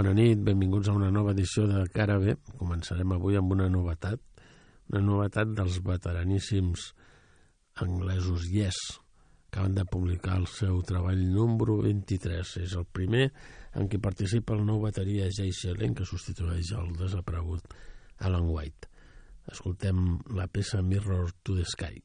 Bona nit, benvinguts a una nova edició de Cara B. Començarem avui amb una novetat, una novetat dels veteraníssims anglesos Yes, que acaben de publicar el seu treball número 23. És el primer en què participa el nou bateria Jay Shellen, que substitueix el desaparegut Alan White. Escoltem la peça Mirror to the Sky.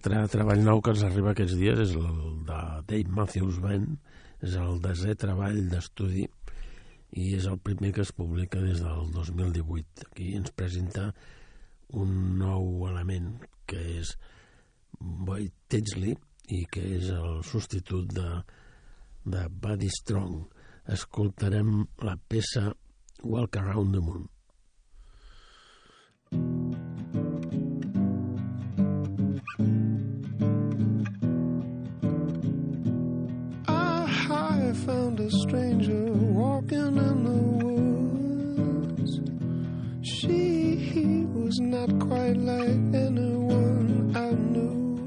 altre treball nou que ens arriba aquests dies és el de Dave Matthews Band, és el desè treball d'estudi i és el primer que es publica des del 2018. Aquí ens presenta un nou element que és Boy Tinsley i que és el substitut de, de Buddy Strong. Escoltarem la peça Walk Around the Moon. a stranger walking in the woods. She was not quite like anyone I knew.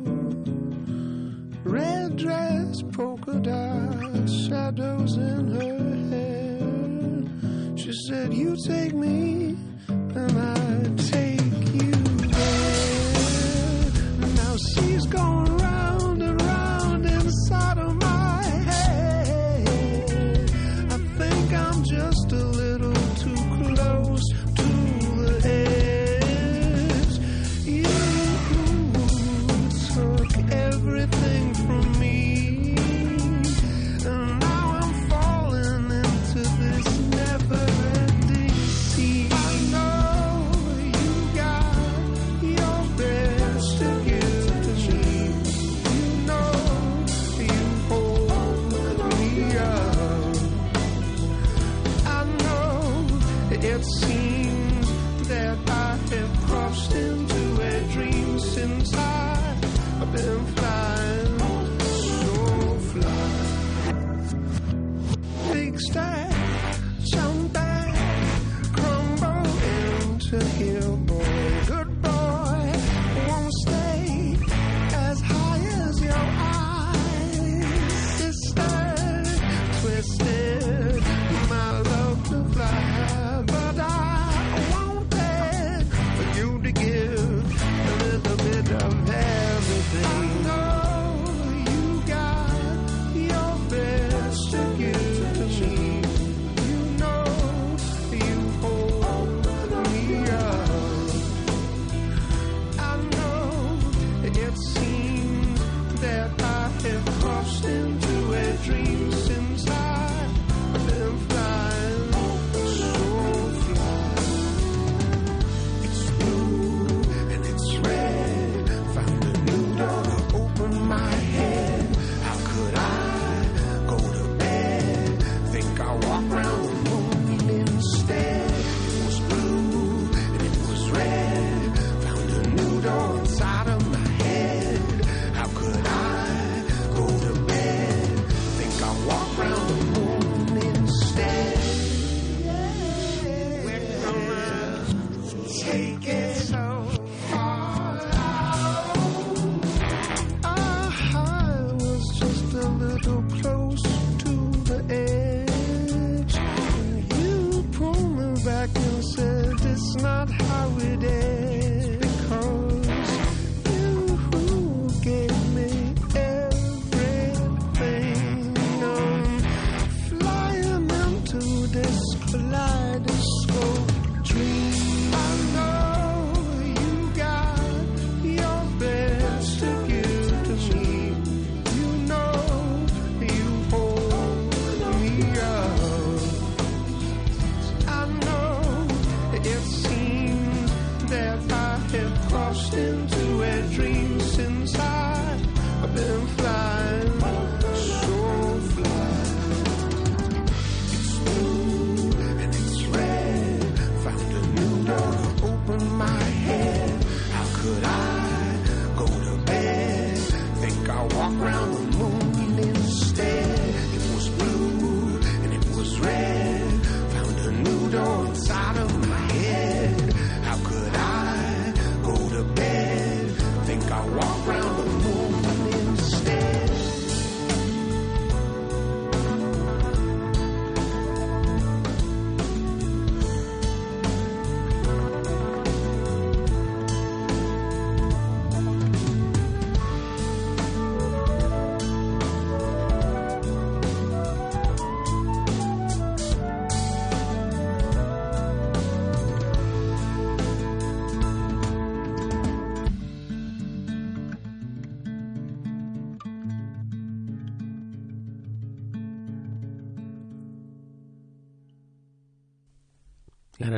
Red dress, polka dots, shadows in her hair. She said, You take me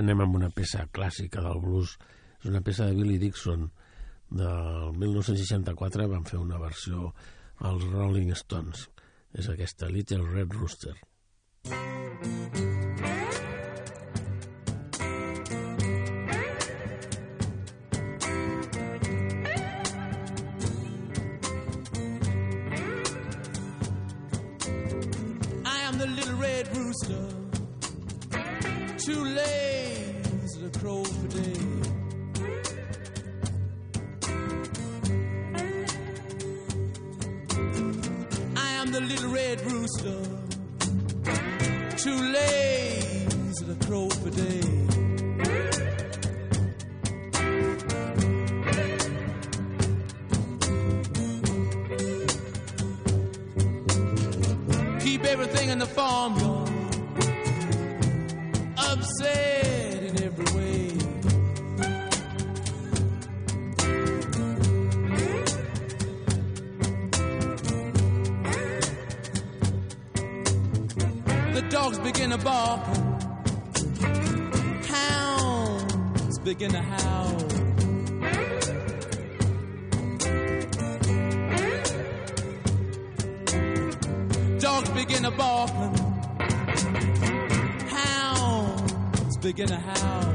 anem amb una peça clàssica del blues. És una peça de Billy Dixon del 1964. Van fer una versió als Rolling Stones. És aquesta Little Red Rooster. I am the little red rooster, too lazy to crow for day. I am the little red rooster, too lazy to crow for day. Keep everything in the farmyard begin to howl. Dogs begin to bark, hounds begin to howl.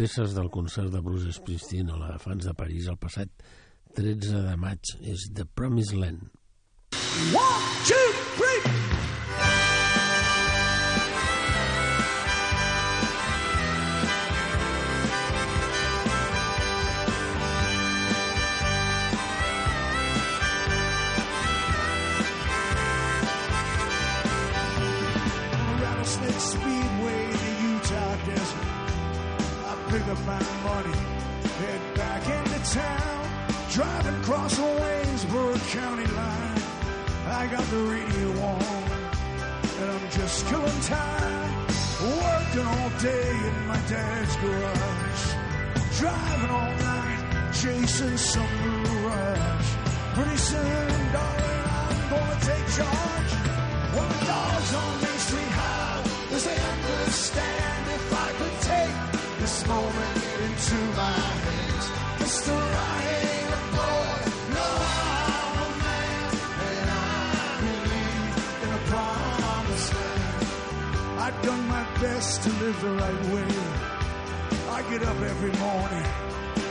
Peces del concert de Bruce Springsteen a la Fans de París el passat 13 de maig és The Promised Land. One, two, three. Time, working all day in my dad's garage, driving all night, chasing some mirage. Pretty soon, darling, I'm gonna take charge. When the dogs on Main Street howl, does they understand if I could take this moment into my hands? Mister, I ain't a boy, no, I'm done my best to live the right way. I get up every morning,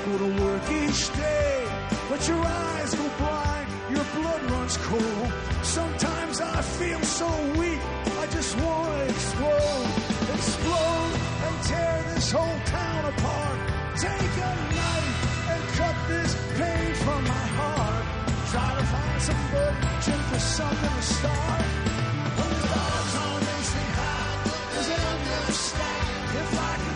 go to work each day, but your eyes go blind, your blood runs cold. Sometimes I feel so weak, I just want to explode, explode and tear this whole town apart. Take a knife and cut this pain from my heart. Try to find some virgin for something to start. if I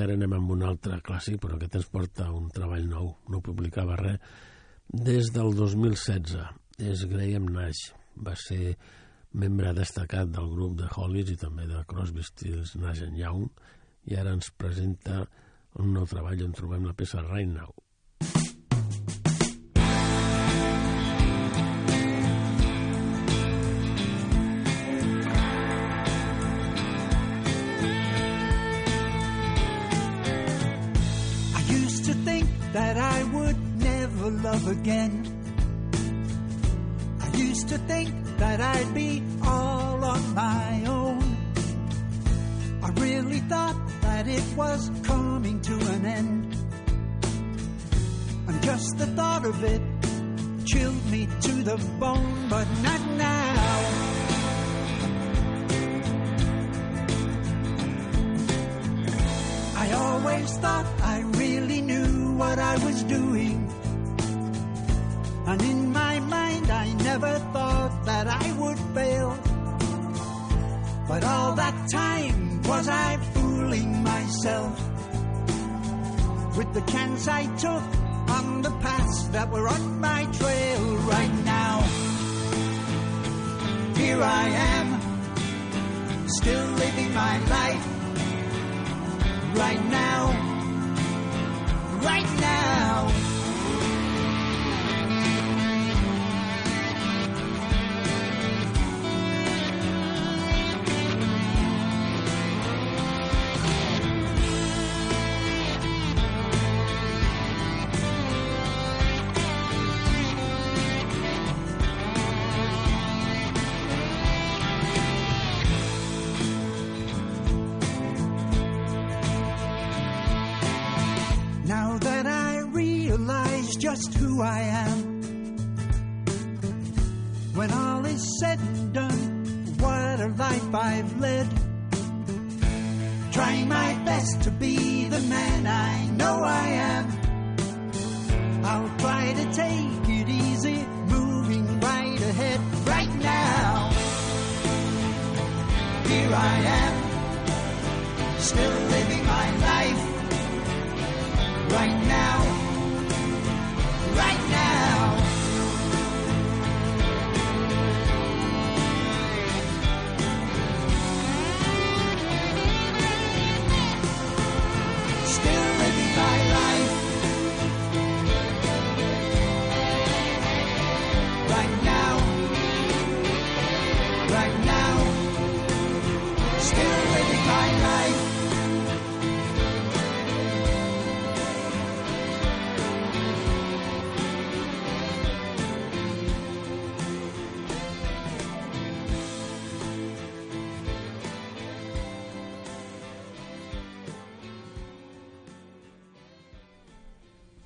Ara anem amb un altre clàssic, però aquest ens porta un treball nou. No publicava res des del 2016. És Graham Nash. Va ser membre destacat del grup de Hollies i també de Crosby, Stills, Nash Young i ara ens presenta un nou treball on trobem la peça Right Now. Love again. I used to think that I'd be all on my own. I really thought that it was coming to an end. And just the thought of it chilled me to the bone, but not now. I always thought I really knew what I was doing. And in my mind, I never thought that I would fail. But all that time was I fooling myself with the chance I took on the paths that were on my trail right now. Here I am, still living my life right now, right now. Now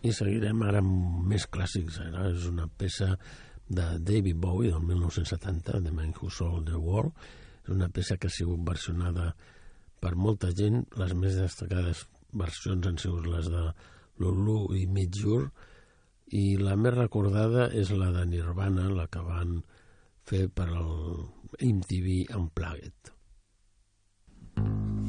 I seguirem ara amb més clàssics. Ara és una peça de David Bowie del 1970, The Man Who Sold the World. És una peça que ha sigut versionada per molta gent. Les més destacades versions han sigut les de Lulu i Midjur i la més recordada és la de Nirvana, la que van fer per al MTV Unplugged. We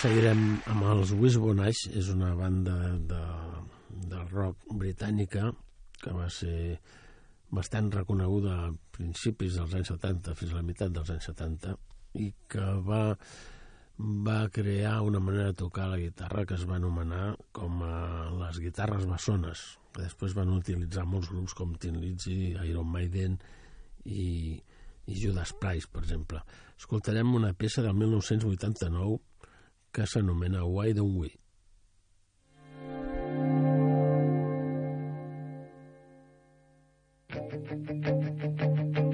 seguirem amb els Wishbone Ash, és una banda de, de rock britànica que va ser bastant reconeguda a principis dels anys 70 fins a la meitat dels anys 70 i que va, va crear una manera de tocar la guitarra que es va anomenar com a les guitarres bessones, que després van utilitzar molts grups com Tin Lizzy, Iron Maiden i, i Judas Priest, per exemple. Escoltarem una peça del 1989 que s'anomena Why Don't We? Why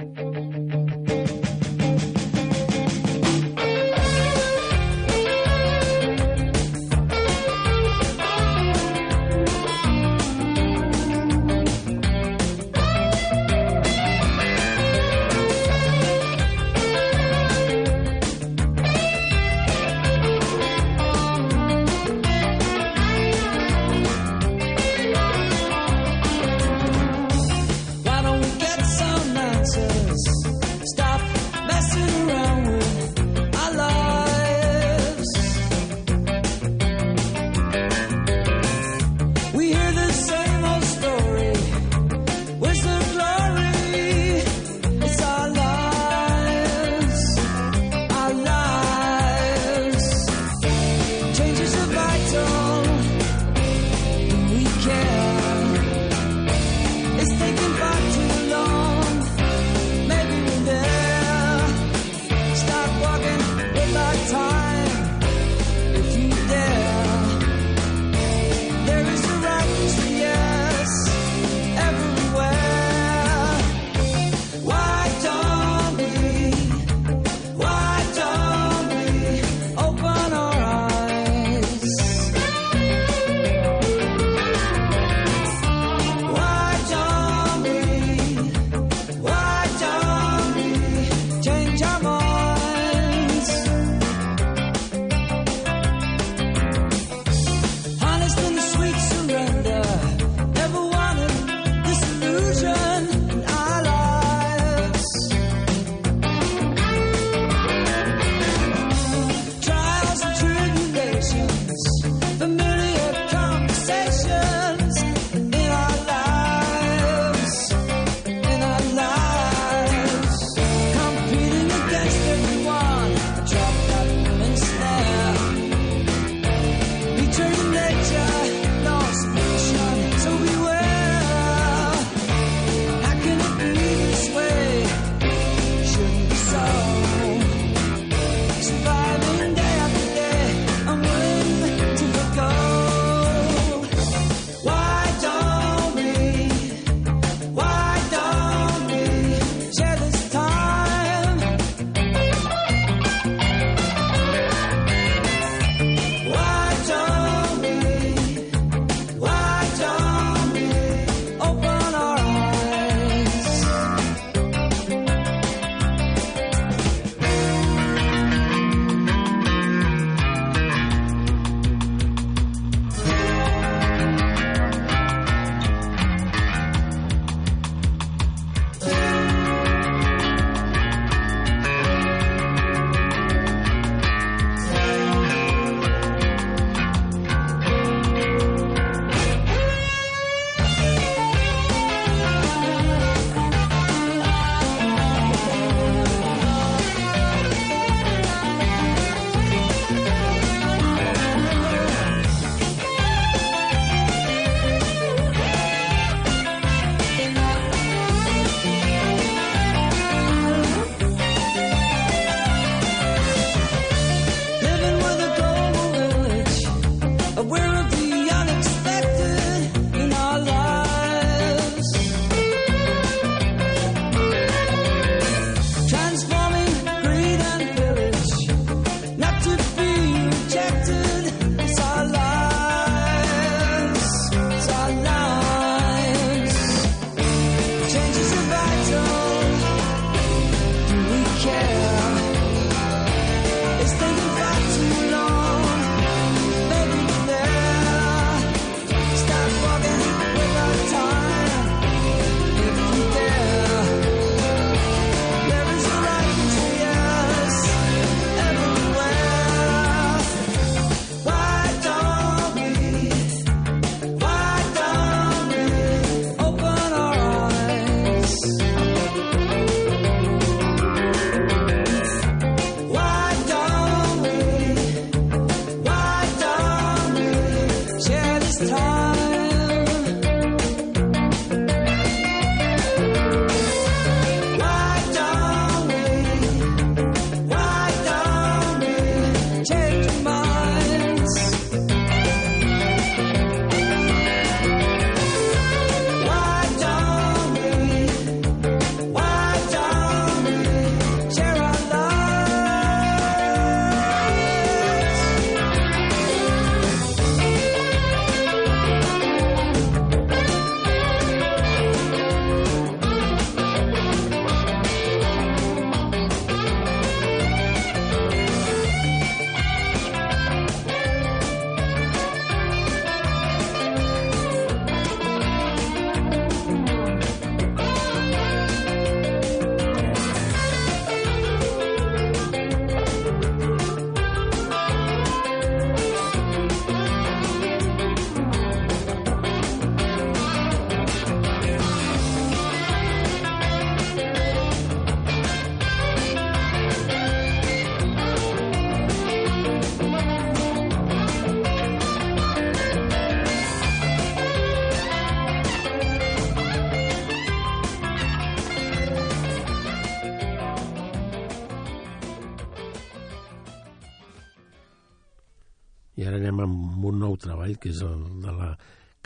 treball, que és el de la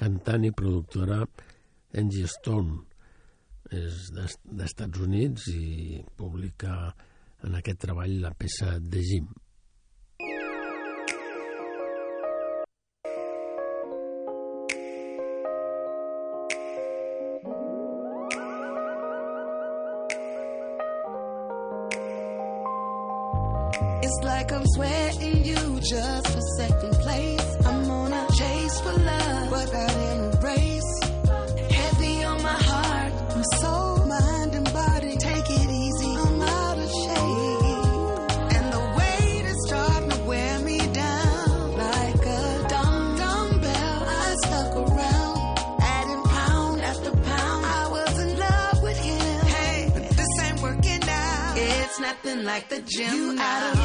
cantant i productora Angie Stone. És d'Estats Units i publica en aquest treball la peça de Jim. It's like I'm sweating you just like the gym. You out of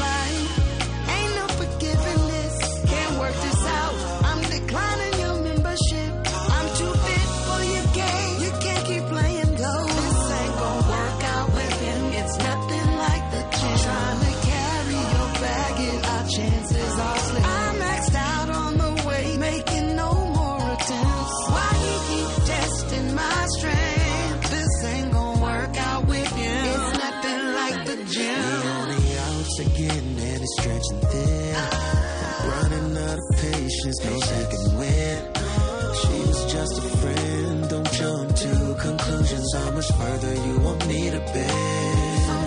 how much further you want me to bend?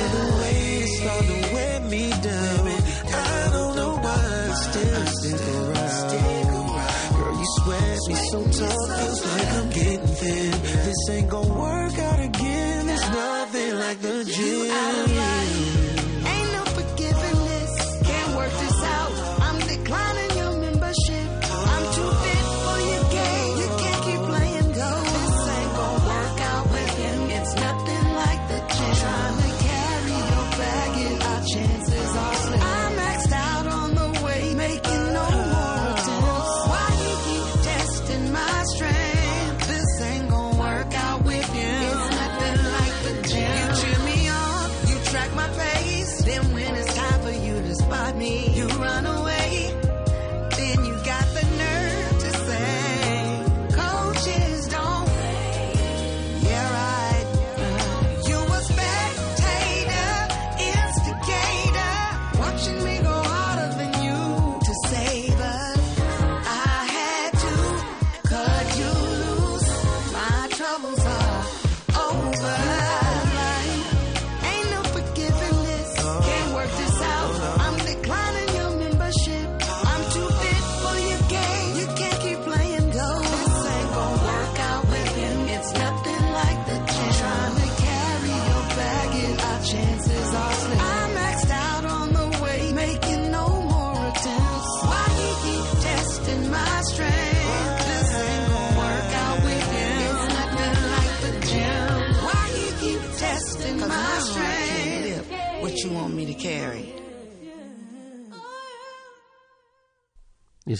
And the way it's starting to wear me down. I don't know why I still stick around. Girl, you sweat me so tough, feels like I'm getting thin. This ain't gonna work out again. There's nothing like the gym.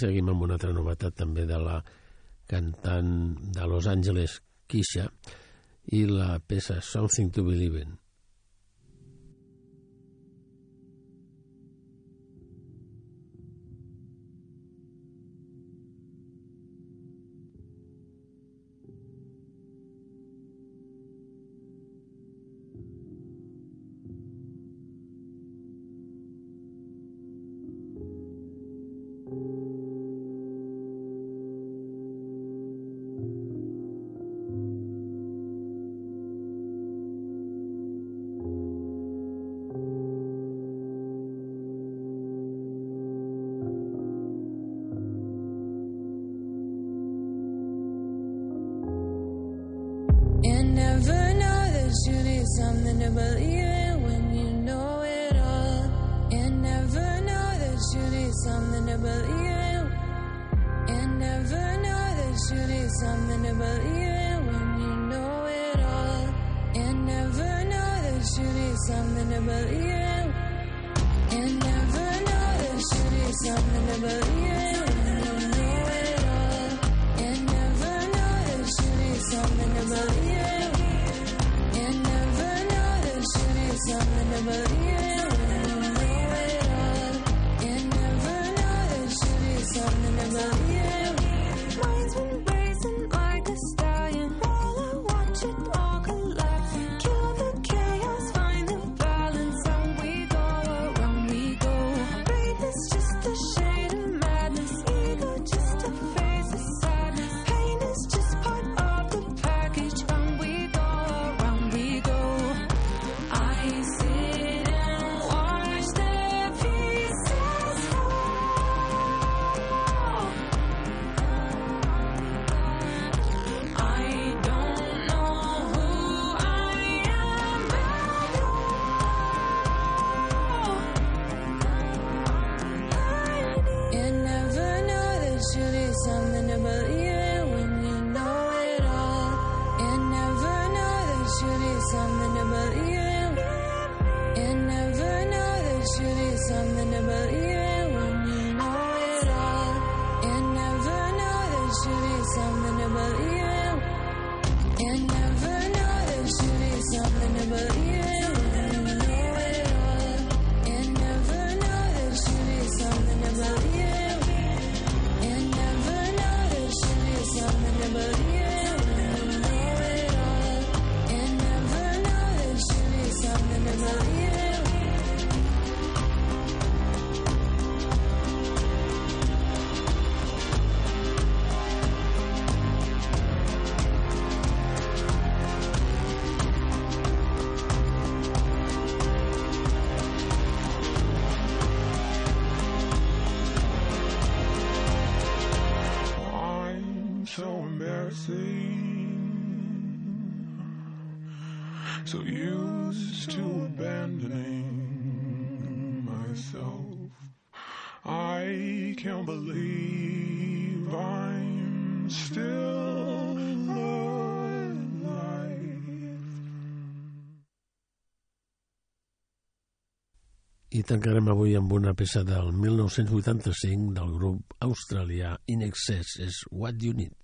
seguim amb una altra novetat també de la cantant de Los Angeles, Kisha, i la peça Something to Believe in. Tancarem avui amb una peça del 1985 del grup australià In Excess, és What You Need.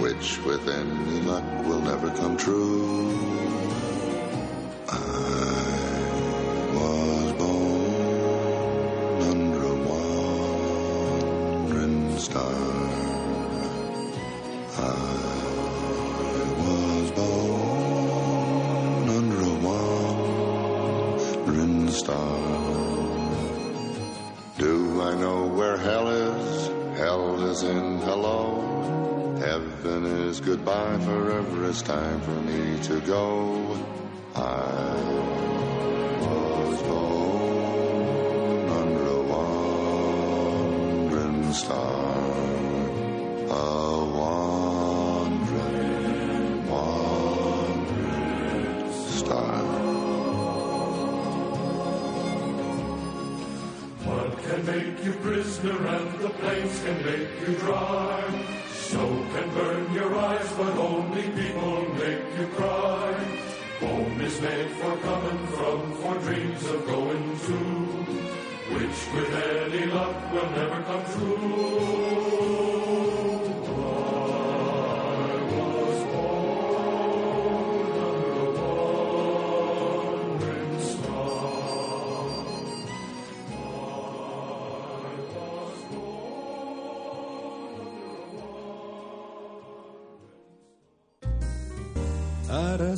which with any luck will never come true. I was born under a wandering star. I was born under a wandering star. Do I know where hell is? Hell is in hello. Heaven is goodbye. Forever it's time for me to go. I was born under a wandering star. A wandering, wandering star. Mud can make you prisoner and the plains can make you dry. Snow can burn your eyes, but only people make you cry. Home is made for coming from, for dreams of going to, which with any luck will never come true.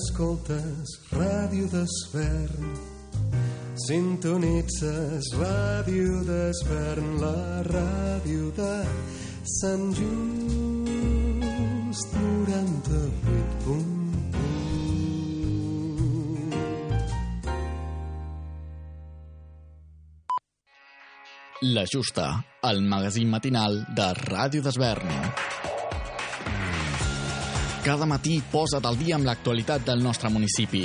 Escoltes Ràdio d'Esvern. Sintonitzes Ràdio d'Esvern, la ràdio de Sant Just 98.1. La Justa, el magazín matinal de Ràdio d'Esvern. Cada matí posa't al dia amb l'actualitat del nostre municipi.